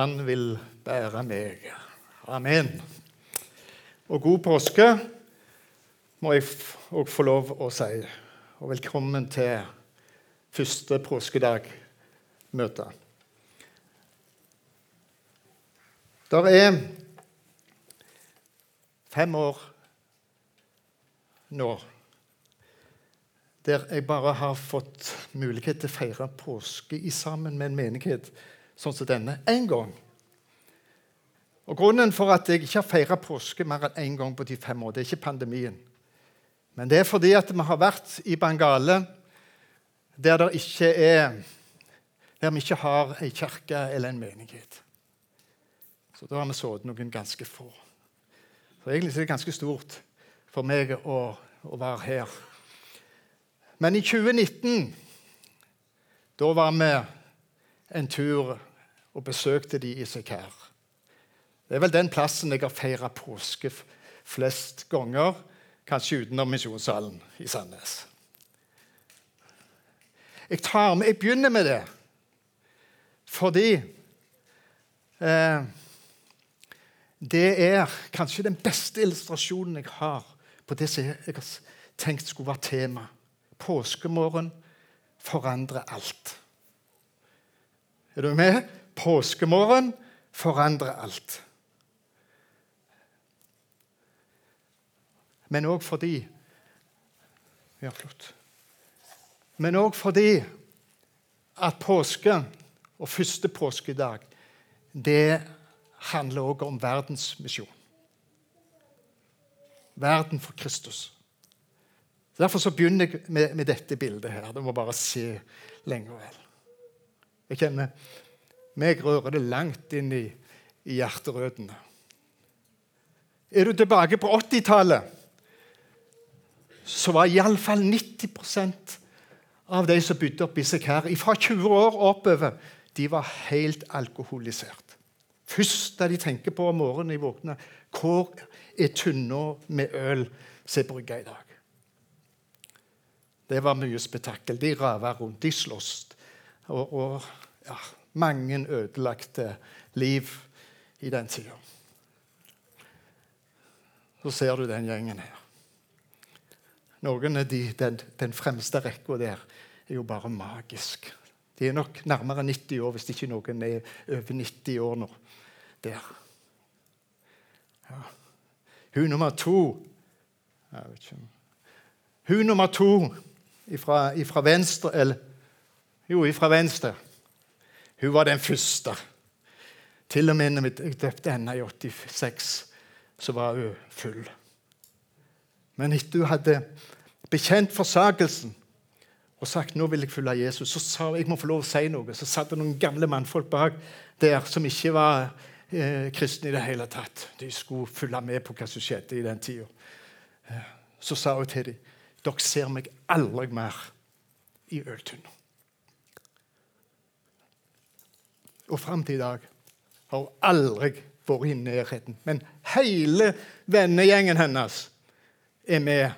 Han vil bære meg. Amen. Og god påske må jeg òg få lov å si. Og velkommen til første påskedag-møte. Det er fem år nå der jeg bare har fått mulighet til å feire påske sammen med en menighet sånn som denne én gang. Og Grunnen for at jeg ikke har feira påske mer enn én gang på de fem år, det er ikke pandemien. Men det er fordi at vi har vært i Bangale, der, det ikke er, der vi ikke har ei kirke eller en menighet. Så da har vi sittet noen ganske få. Så egentlig er det ganske stort for meg å, å være her. Men i 2019 da var vi en tur og besøkte de i Sekær. Det er vel den plassen jeg har feira påske flest ganger, kanskje utenom Misjonssalen i Sandnes. Jeg, med, jeg begynner med det fordi eh, det er kanskje den beste illustrasjonen jeg har på det som jeg har tenkt skulle være tema. Påskemorgen forandrer alt. Er du med? Påskemorgen forandrer alt. Men òg fordi Ja, flott. Men òg fordi at påske og første påskedag det handler òg om verdensmisjon. Verden for Kristus. Derfor så begynner jeg med, med dette bildet her. Du må bare se lenge og vel. Jeg kjenner meg rører det langt inn i, i hjerterøttene. Er du tilbake på 80-tallet, så var iallfall 90% av de som bodde oppi seg her, fra 20 år oppover, de var helt alkoholisert. Først da de tenker på om morgenen de våkner, hvor er tynna med øl som er brygga i dag? Det var mye spetakkel. De rava rundt, de sloss. Og, og ja, mange ødelagte liv i den tida. Så ser du den gjengen her. Noen av de, den, den fremste rekka der er jo bare magisk. De er nok nærmere 90 år, hvis ikke noen er over 90 år nå. Der. Ja. Hun nummer to Hun nummer to ifra, venstre eller, Jo, ifra venstre. Hun var den første. Til og med når jeg døpte henne i 86, så var hun full. Men etter hun hadde bekjent forsakelsen og sagt nå vil jeg følge Jesus, så sa hun jeg må få lov å si noe. Så satt det noen gamle mannfolk bak der som ikke var eh, kristne i det hele tatt. De skulle følge med på hva som skjedde i den tida. Eh, så sa hun til dem dere ser meg aldri mer i øltunna. Og fram til i dag har hun aldri vært i nærheten. Men hele vennegjengen hennes er med.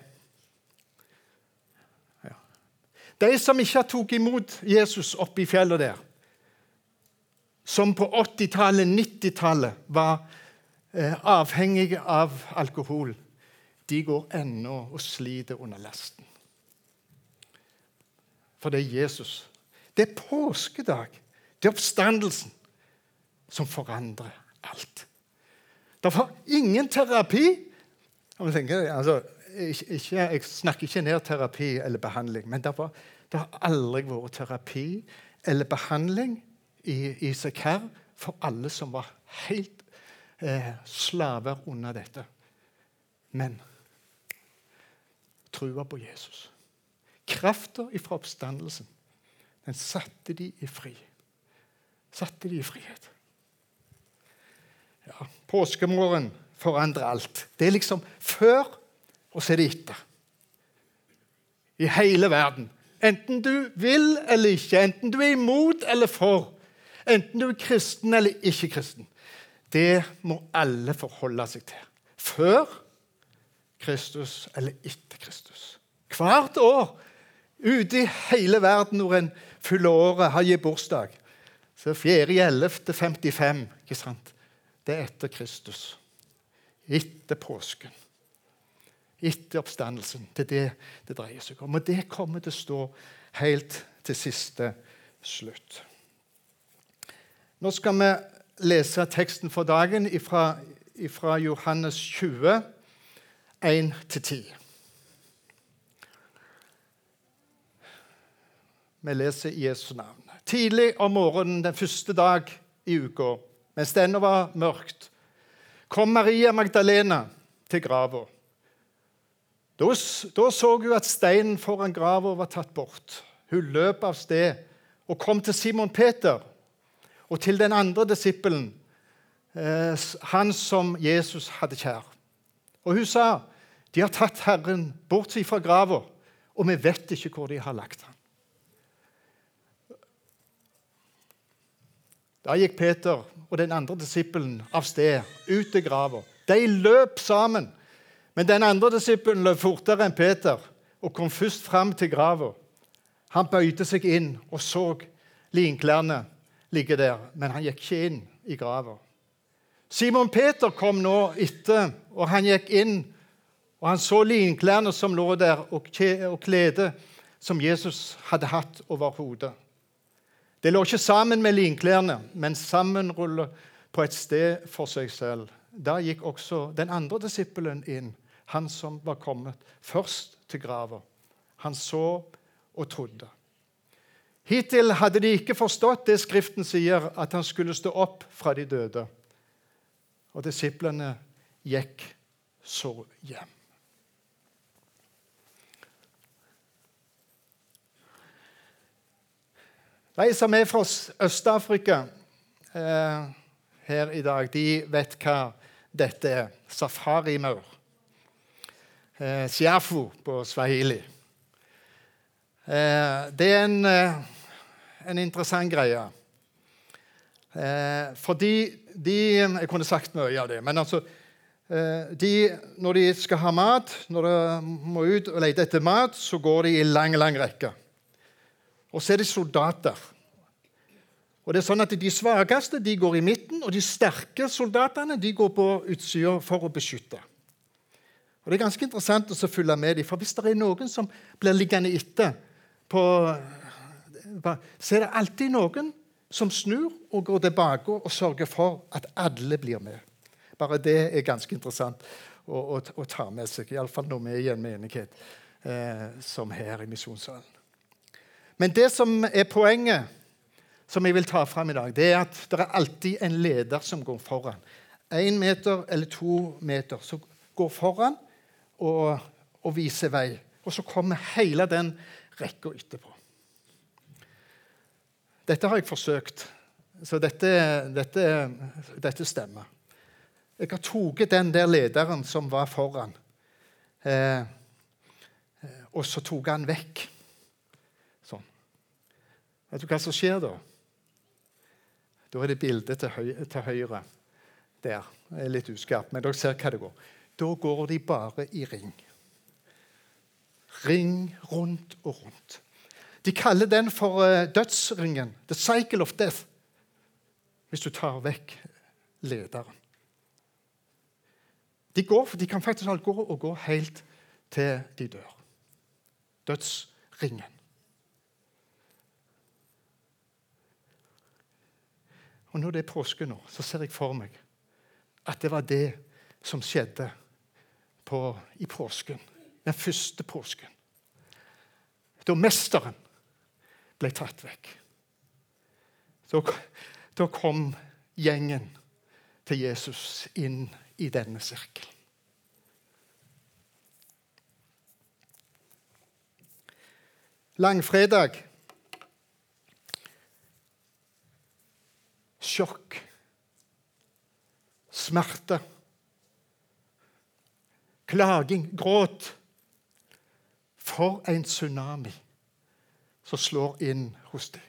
Ja. De som ikke tatt imot Jesus oppe i fjellet der, som på 80-tallet, 90-tallet var eh, avhengige av alkohol, de går ennå og sliter under lasten. For det er Jesus. Det er påskedag. Det er oppstandelsen som forandrer alt. Derfor ingen terapi. Tenker, altså, ikke, jeg snakker ikke ned terapi eller behandling, men derfor, det har aldri vært terapi eller behandling i, i Sekær for alle som var helt eh, slaver under dette. Men trua på Jesus. Krafta fra oppstandelsen den satte de i fri. Satte de i frihet. Ja, Påskemorgen forandrer alt. Det er liksom før, og så er det etter. I hele verden. Enten du vil eller ikke, enten du er imot eller for, enten du er kristen eller ikke kristen. Det må alle forholde seg til. Før Kristus eller etter Kristus. Hvert år ute i hele verden når en fyller året, har gitt bursdag, Så 4.11.55, ikke sant? Det er etter Kristus. Etter påsken. Etter oppstandelsen. Det er det det dreier seg om. Og det kommer til å stå helt til siste slutt. Nå skal vi lese teksten for dagen fra Johannes 20, 1-10. Vi leser Jesu navn. Tidlig om morgenen den første dag i uka, mens det ennå var mørkt, kom Maria Magdalena til grava. Da, da, så hun at steinen foran grava var tatt bort. Hun løp av sted og kom til Simon Peter og til den andre disippelen, eh, han som Jesus hadde kjær. Og hun sa, 'De har tatt Herren bort fra grava, og vi vet ikke hvor de har lagt ham.' Da gikk Peter og den andre disippelen av sted, ut til grava. De løp sammen, men den andre disippelen løp fortere enn Peter og kom først fram til grava. Han bøyde seg inn og så linklærne ligge der, men han gikk ikke inn i grava. Simon Peter kom nå etter, og han gikk inn. og Han så linklærne som lå der, og kledet som Jesus hadde hatt over hodet. Det lå ikke sammen med linklærne, men sammenrullet på et sted for seg selv. Da gikk også den andre disippelen inn, han som var kommet først til grava. Han så og trodde. Hittil hadde de ikke forstått det Skriften sier, at han skulle stå opp fra de døde. Og disiplene gikk så hjem. De som er fra Øst-Afrika eh, her i dag, de vet hva dette er. Safarimaur. Eh, Siafu på swahili. Eh, det er en, eh, en interessant greie. Eh, fordi de Jeg kunne sagt mye av det, men altså eh, de, Når de skal ha mat, når de må ut og lete etter mat, så går de i lang, lang rekke. Og så er det soldater. Og det er sånn at De svakeste de går i midten, og de sterke soldatene de går på utsida for å beskytte. Og Det er ganske interessant å følge med dem, for hvis det er noen som blir liggende etter, på, så er det alltid noen som snur og går tilbake og sørger for at alle blir med. Bare det er ganske interessant å, å, å ta med seg, iallfall når vi er i en menighet eh, som her i Misjonssalen. Men det som er poenget, som jeg vil ta fram i dag, det er at det er alltid en leder som går foran. Én meter eller to meter som går foran og, og viser vei. Og så kommer hele den rekka etterpå. Dette har jeg forsøkt, så dette, dette, dette stemmer. Jeg har tatt den der lederen som var foran, eh, og så tok han vekk. Vet du hva som skjer da? Da er det bildet til, høy til høyre der. Det er litt uskarpt, men dere ser hva det går. Da går de bare i ring. Ring rundt og rundt. De kaller den for uh, dødsringen. The cycle of death. Hvis du tar vekk lederen. De, går, de kan faktisk gå og gå helt til de dør. Dødsringen. Og når det er påske nå, så ser jeg for meg at det var det som skjedde på, i påsken. Den første påsken. Da mesteren ble tatt vekk. Da, da kom gjengen til Jesus inn i denne sirkelen. Langfredag sjokk, smerte, klaging, gråt. For en tsunami som slår inn hos deg.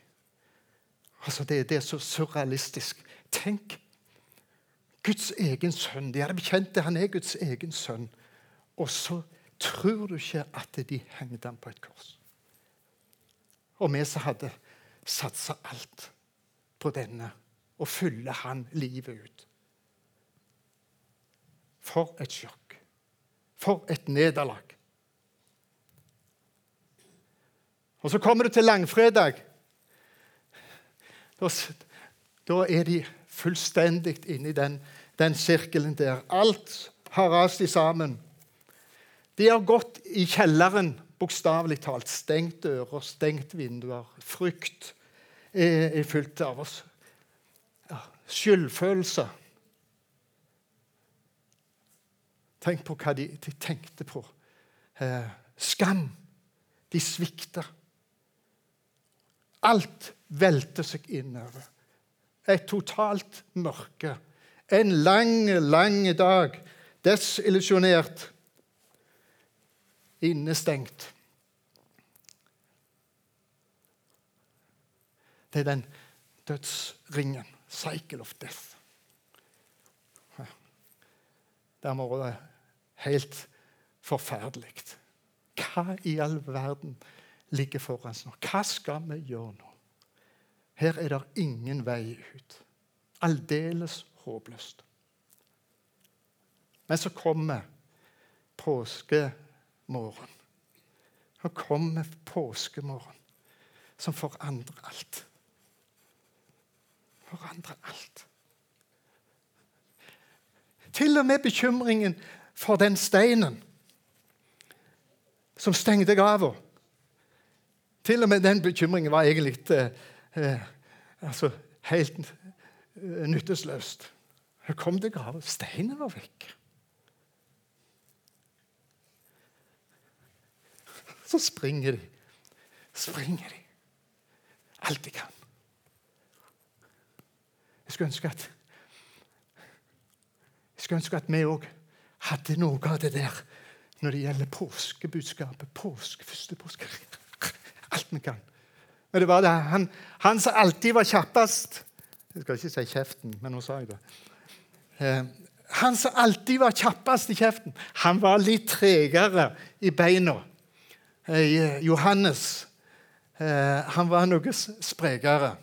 Altså, det, det er så surrealistisk. Tenk! Guds egen sønn. De hadde bekjent det. Han er Guds egen sønn. Og så tror du ikke at de hengte ham på et kors. Og vi som hadde satsa alt på denne og fyller han livet ut. For et sjokk. For et nederlag. Og så kommer du til langfredag. Da, da er de fullstendig inne i den, den sirkelen der. Alt har rast sammen. De har gått i kjelleren, bokstavelig talt. Stengt dører, stengt vinduer. Frykt er, er fylt av oss. Skyldfølelse. Tenk på hva de, de tenkte på. Eh, skam. De svikta. Alt velter seg innover. Et totalt mørke. En lang, lang dag. Desillusjonert. Innestengt. Det er den dødsringen. Cycle of death. Det må være helt forferdelig. Hva i all verden ligger foran oss nå? Hva skal vi gjøre nå? Her er det ingen vei ut. Aldeles håpløst. Men så kommer påskemorgen. Så kommer påskemorgen som forandrer alt. Forandrer alt. Til og med bekymringen for den steinen som stengte grava. Til og med den bekymringen var egentlig eh, eh, altså, helt eh, nytteløst. Her kom det grava. Steinen var vekk. Så springer de. Springer de. Alt de kan. Jeg skulle ønske at jeg skulle ønske at vi òg hadde noe av det der når det gjelder påskebudskapet. Påske, første påske Alt vi kan. Men det var det. Han, han som alltid var kjappest Jeg skal ikke si kjeften, men nå sa jeg det. Eh, han som alltid var kjappest i kjeften, han var litt tregere i beina. Eh, Johannes eh, han var noe sprekere.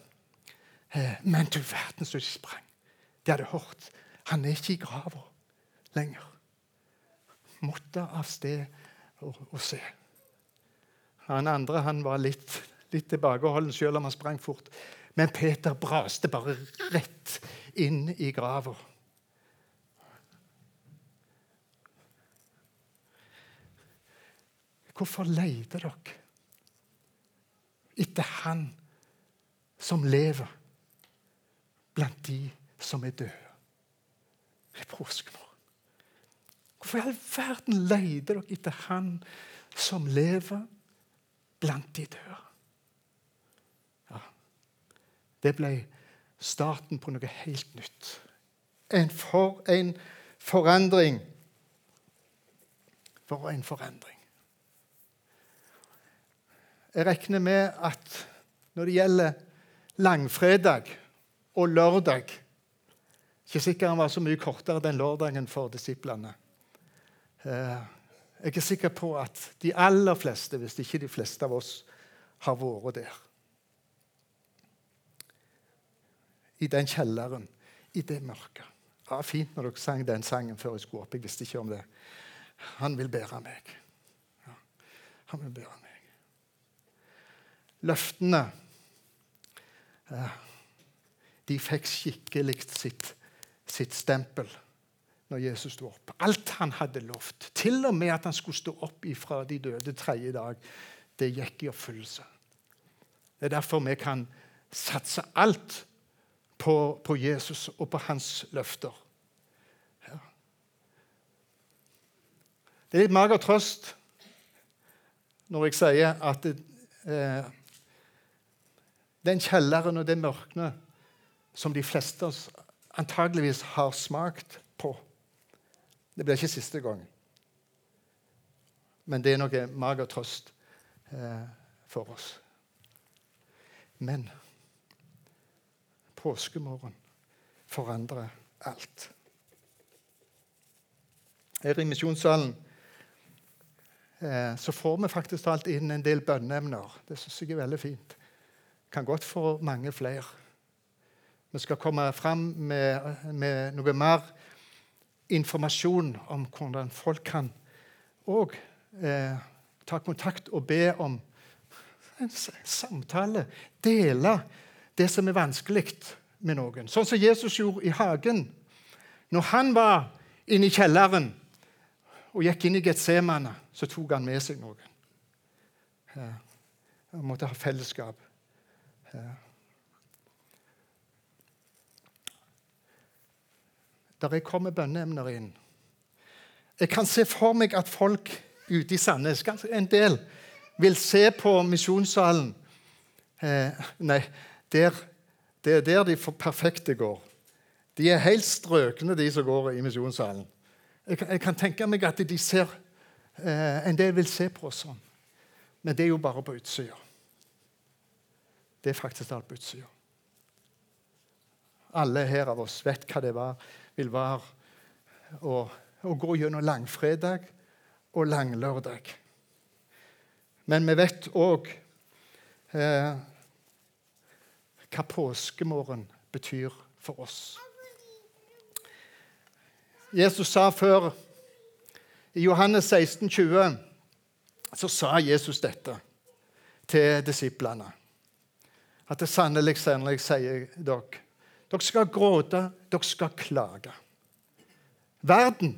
Eh, men du verden så de sprang. De hadde hørt. Han er ikke i grava lenger. Måtte av sted og, og se. Han andre han var litt litt tilbakeholden selv om han sprang fort. Men Peter braste bare rett inn i grava. Hvorfor leter dere etter Han som lever blant de som er døde? Det er påskemorgen. Hvorfor i all verden leter dere etter Han som lever blant de døde? Det ble starten på noe helt nytt. En for en forandring. For en forandring. Jeg regner med at når det gjelder langfredag og lørdag Ikke sikkert han var så mye kortere den lørdagen for disiplene. Eh, jeg er sikker på at de aller fleste, hvis ikke de fleste av oss, har vært der. i den kjelleren, i det mørket. Ja, Fint når dere sang den sangen før jeg skulle opp. Jeg visste ikke om det. Han vil bære meg. Ja, han vil bære meg. Løftene ja, De fikk skikkelig sitt, sitt stempel når Jesus sto opp. Alt han hadde lovt, til og med at han skulle stå opp ifra de døde tredje dag, det gikk i oppfyllelse. Det er derfor vi kan satse alt på, på Jesus og på hans løfter. Ja. Det er litt mager trøst når jeg sier at eh, den kjelleren og det mørket som de fleste av oss antageligvis har smakt på Det blir ikke siste gang. Men det er noe mager trøst eh, for oss. Men påskemorgen forandrer alt. Her i misjonssalen eh, så får vi faktisk talt inn en del bønneemner. Det syns jeg er veldig fint. Kan godt få mange flere. Vi skal komme fram med, med noe mer informasjon om hvordan folk kan òg eh, ta kontakt og be om en samtale. Dele det som er vanskelig med noen. Sånn som Jesus gjorde i hagen. Når han var inne i kjelleren og gikk inn i Getsemane, så tok han med seg noen. Han måtte ha fellesskap. Der jeg kommer bønneemner inn. Jeg kan se for meg at folk ute i Sandnes, en del, vil se på misjonssalen eh, Nei, der, det er der de perfekte går. De er helt strøkne, de som går i misjonssalen. Jeg, jeg, kan tenke meg at de ser, eh, en del vil se på oss sånn. Men det er jo bare på utsida. Det er faktisk alt på utsida. Alle her av oss vet hva det var, vil være å, å gå gjennom langfredag og langlørdag. Men vi vet òg eh, hva påskemorgen betyr for oss. Jesus sa før I Johannes 16, 20, så sa Jesus dette til disiplene. At det sannelig, sannelig sier dere dere skal gråte, dere skal klage. Verden,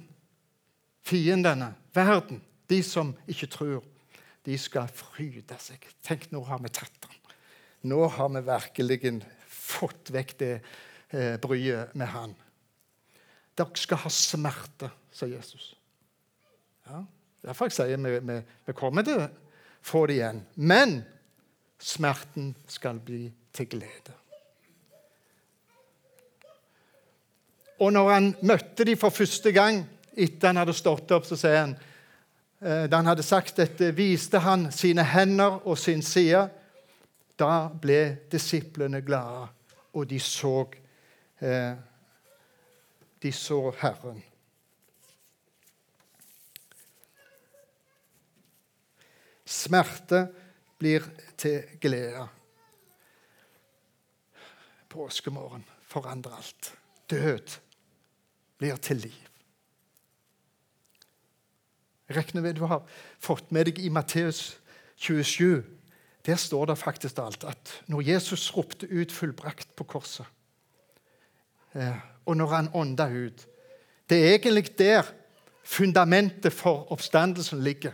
fiendene, verden, de som ikke tror, de skal fryde seg. Tenk, nå har vi tatt den. Nå har vi virkelig fått vekk det eh, bryet med han. Dere skal ha smerte, sa Jesus. Ja, Derfor jeg sier vi, vi, vi kommer til å få det igjen. Men smerten skal bli til glede. Og når han møtte dem for første gang etter han hadde stått opp, så sier han eh, Da han hadde sagt dette, viste han sine hender og sin side. Da ble disiplene glade, og de så eh, De så Herren. Smerte blir til glede. Påskemorgen forandrer alt. Død blir til liv. Jeg regner med du har fått med deg i Matteus 27. Der står det faktisk alt at når Jesus ropte ut 'fullbrakt' på korset, eh, og når han ånda ut Det er egentlig der fundamentet for oppstandelsen ligger.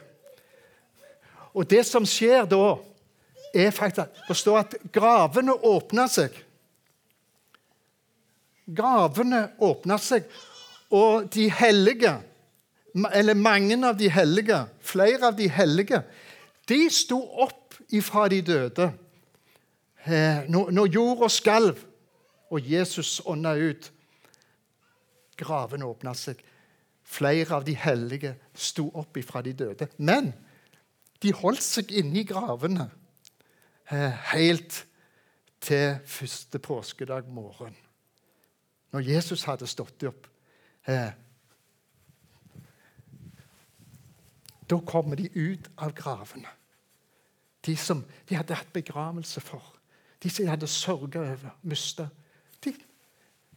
Og det som skjer da, er faktisk å står at gravene åpner seg. Gravene åpner seg, og de hellige, eller mange av de hellige, flere av de hellige, de sto opp ifra de døde. Eh, når jorda skalv og Jesus ånda ut, gravene åpna seg. Flere av de hellige sto opp ifra de døde. Men de holdt seg inne i gravene eh, helt til første påskedag morgen. Når Jesus hadde stått opp. Eh, da kommer de ut av gravene. De som de hadde hatt begravelse for. De som de hadde sørga over, mista. De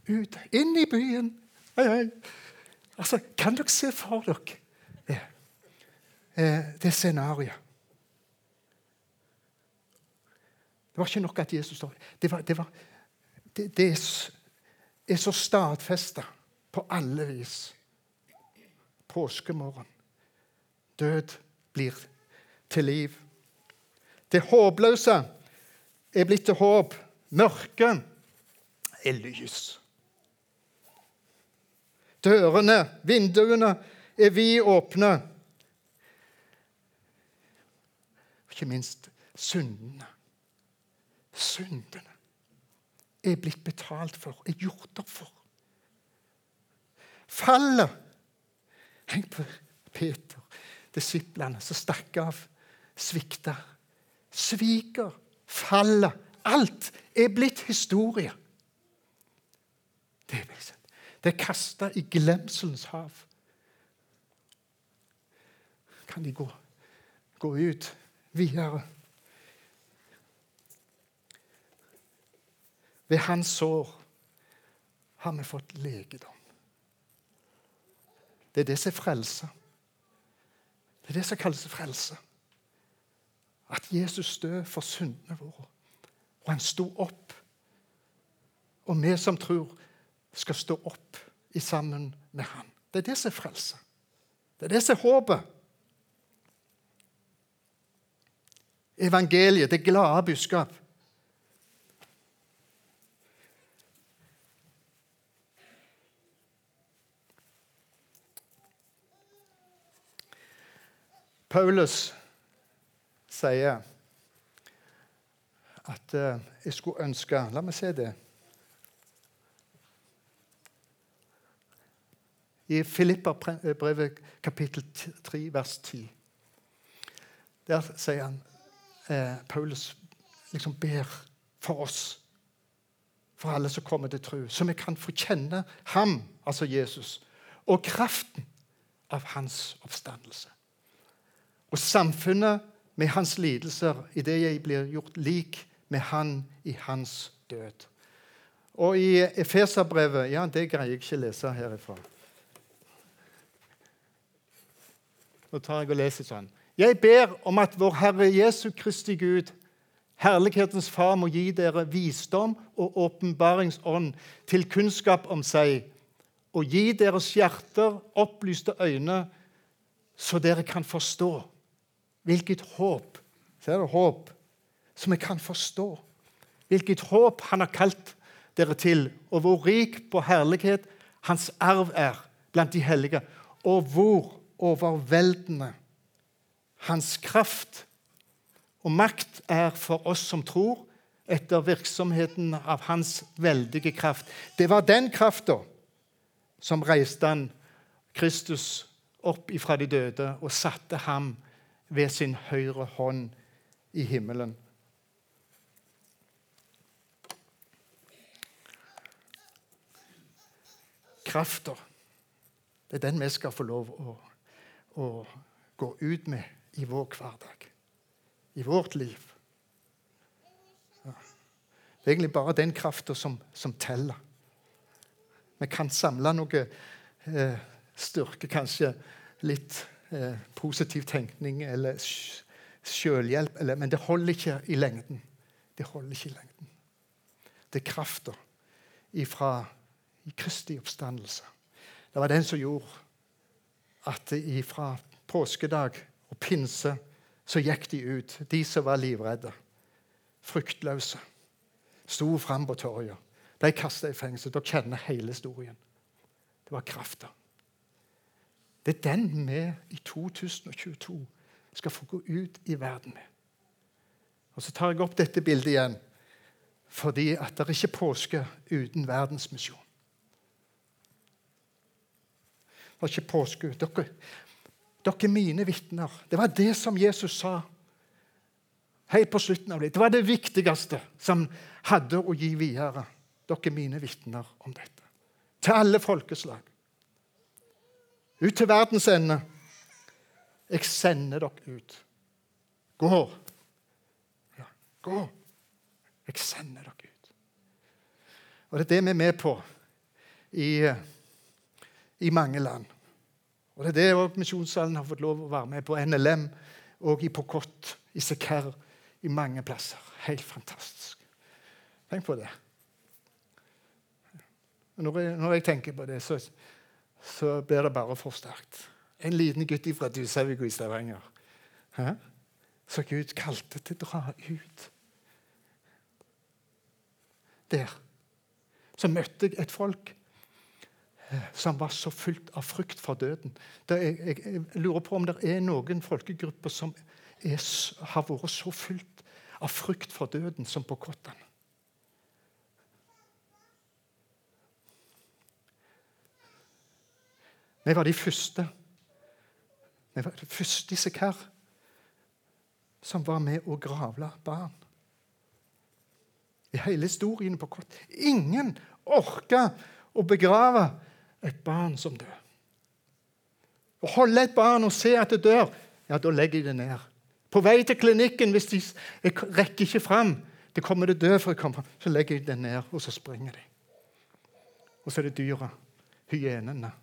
ut, inn i byen. Hei, hei. Altså, kan dere se for dere det, eh, det scenarioet? Det var ikke nok at Jesus står Det, var, det, var, det, det er så stadfesta på alle vis. Påskemorgen. Død blir til liv. Det håpløse er blitt til håp. Mørket er lys. Dørene, vinduene, er vid åpne. Ikke minst syndene. Syndene er blitt betalt for, er gjort opp for. Fallet Tenk på Peter, disiplene som stakk av, svikta. Sviker, faller. Alt er blitt historie. Det er, det er kasta i glemselens hav. Kan de gå, gå ut videre? Ved hans sår har vi fått legedom. Det er det som er frelse. Det er det som kalles frelse. At Jesus døde for syndene våre. Og han sto opp. Og vi som tror, skal stå opp sammen med han. Det er det som er frelse. Det er det som er håpet. Evangeliet, det glade budskap. Paulus sier at eh, jeg skulle ønske La meg se det. I Filipperbrevet kapittel 3, vers 10. Der sier han eh, Paulus liksom ber for oss, for alle som kommer til tro, så vi kan få kjenne ham, altså Jesus, og kraften av hans oppstandelse og samfunnet med hans lidelser idet jeg blir gjort lik med han i hans død. Og i Efeserbrevet Ja, det greier jeg ikke å lese herifra. Nå tar jeg og leser sånn. Jeg ber om at vår Herre Jesu Kristi Gud, Herlighetens Far, må gi dere visdom og åpenbaringsånd til kunnskap om seg, og gi deres hjerter opplyste øyne, så dere kan forstå Hvilket håp ser du, håp som jeg kan forstå. Hvilket håp han har kalt dere til, og hvor rik på herlighet hans arv er blant de hellige, og hvor overveldende hans kraft og makt er for oss som tror, etter virksomheten av hans veldige kraft. Det var den krafta som reiste han, Kristus opp ifra de døde og satte ham ved sin høyre hånd i himmelen. Krafta, det er den vi skal få lov å, å gå ut med i vår hverdag, i vårt liv. Det er egentlig bare den krafta som, som, teller. Vi kan samle noe eh, styrke, kanskje litt eh, positiv tenkning eller. Eller, men det holder ikke i lengden. Det holder ikke i lengden. Det er krafta ifra Kristi oppstandelse. Det var den som gjorde at fra påskedag og pinse så gikk de ut, de som var livredde, fryktløse. Sto fram på torget. De kasta i fengsel. Dere kjenner hele historien. Det var krafta. Det er den vi i 2022 skal få gå ut i verden med. Og Så tar jeg opp dette bildet igjen fordi at det er ikke påske uten verdensmisjon. Det er ikke påske dere, dere er mine vitner. Det var det som Jesus sa helt på slutten av det. Det var det viktigste som hadde å gi videre. Dere er mine vitner om dette. Til alle folkeslag ut til verdens ende. Jeg sender dere ut. Gå. Ja, gå. Jeg sender dere ut. Og Det er det vi er med på i, i mange land. Og Det er det også Misjonssalen har fått lov å være med på. NLM og i Pokot, i Sekher, i mange plasser. Helt fantastisk. Tenk på det. Når jeg, når jeg tenker på det, så så blir det bare for sterkt. En liten gutt fra Dusavik i Stavanger. Hæ? Så Gud kalte til å dra ut. Der så møtte jeg et folk eh, som var så fullt av frykt for døden. Jeg, jeg, jeg, lurer på om det er noen folkegrupper som er, har vært så fullt av frykt for døden som på Kottan. Vi var de første. Vi var de første i Sekar som var med å gravla barn. I hele historien på kort. Ingen orka å begrave et barn som dør. Å holde et barn og se at det dør, ja, da legger de det ned. På vei til klinikken, hvis de rekker ikke fram, det kommer det død for å komme fram, så legger de det ned, og så springer de. Og så er det dyra, hyenene,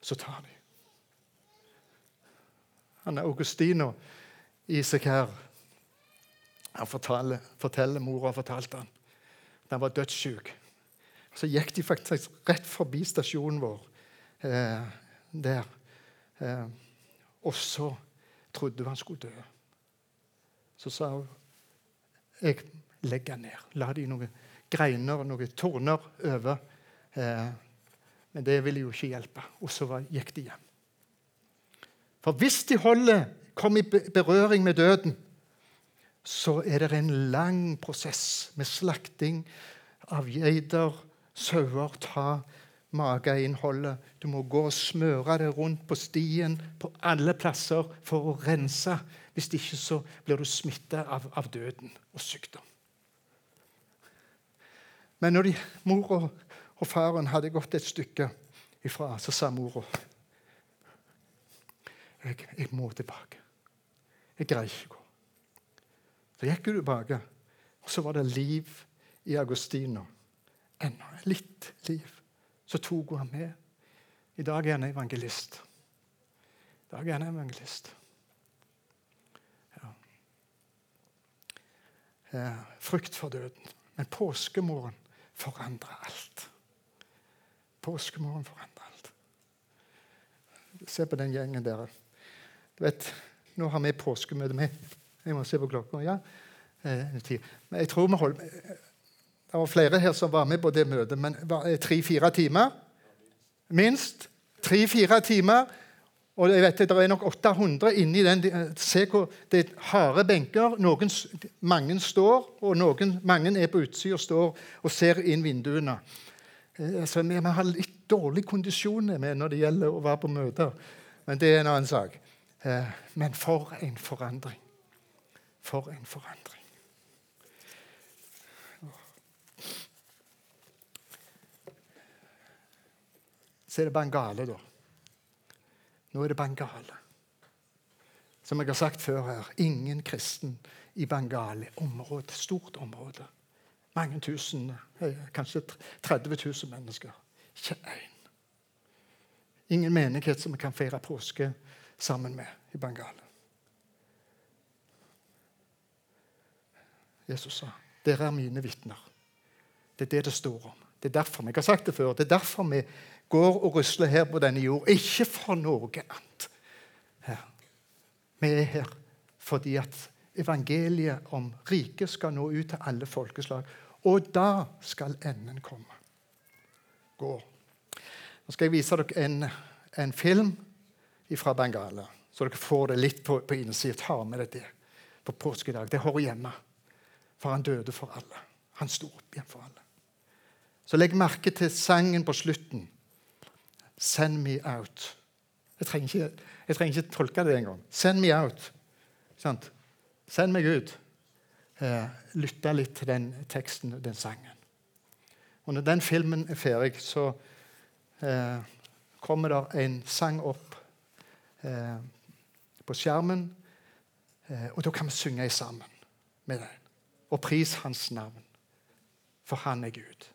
som tar de. Han er Augustino i seg her. Han forteller, forteller mora fortalte han da han var dødssyk. Så gikk de faktisk rett forbi stasjonen vår eh, der. Eh, og så trodde hun han skulle dø. Så sa hun jeg legger ned. La de noen greiner og noen torner over. Eh, men det ville jo ikke hjelpe. Og så gikk de hjem. For hvis de holder, kommer i berøring med døden, så er det en lang prosess med slakting av geiter, sauer. Ta mageinnholdet. Du må gå og smøre det rundt på stien på alle plasser for å rense. Hvis ikke så blir du smitta av, av, døden og sykdom. Men når de, mor og faren hadde gått et stykke ifra, så sa mora jeg, jeg må tilbake. Jeg greier ikke å gå. Så gikk hun tilbake, og så var det liv i Agostino. Enda litt liv. Så tok hun ham med. I dag er han evangelist. I dag er han evangelist. Ja. Eh, frykt for døden. Men påskemorgen forandrer alt. Påskemorgen forandrer alt. Se på den gjengen der. Du vet, Nå har vi påskemøte. med. Jeg må se på klokka. ja. Eh, men jeg tror vi holder Det var flere her som var med på det møtet, men tre-fire timer? Minst. Tre-fire timer. Og jeg vet, Det er nok 800 inni den. Se hvor det er harde benker. Noen, mange står, og noen, mange er på utsida og står og ser inn vinduene. Eh, så vi, har litt dårlig kondisjon når det gjelder å være på møter. Men det er en annen sak. Eh, men for en forandring. For en forandring. Så er det Bangale, da. Nå er det Bangale. Som jeg har sagt før her, ingen kristen i Bangale. Område, stort område. Mange tusen, eh, kanskje 30 000 mennesker. Ikke én. Ingen menighet som vi kan feire påske sammen med i Bengal. Jesus sa, 'Dere er mine vitner'. Det er det det står om. Det er derfor vi har sagt det før, det er derfor vi går og rusler her på denne jord. Ikke for noe annet. Her. Vi er her fordi at evangeliet om riket skal nå ut til alle folkeslag. Og da skal enden komme. Gå. Nå skal jeg vise dere en, en film fra Bengala, så dere får det litt på, på innsiden. Ta med dere det på påskedag. Det hører hjemme. For han døde for alle. Han sto opp igjen for alle. Så legg merke til sangen på slutten. 'Send me out'. Jeg trenger ikke, jeg trenger ikke tolke det engang. 'Send me out'. Sant? Send meg ut. Eh, lytte litt til den teksten, den sangen. Og når den filmen er ferdig, så eh, kommer det en sang opp eh, på skjermen. Eh, og da kan vi synge sammen med den. Og pris hans navn, for han er Gud.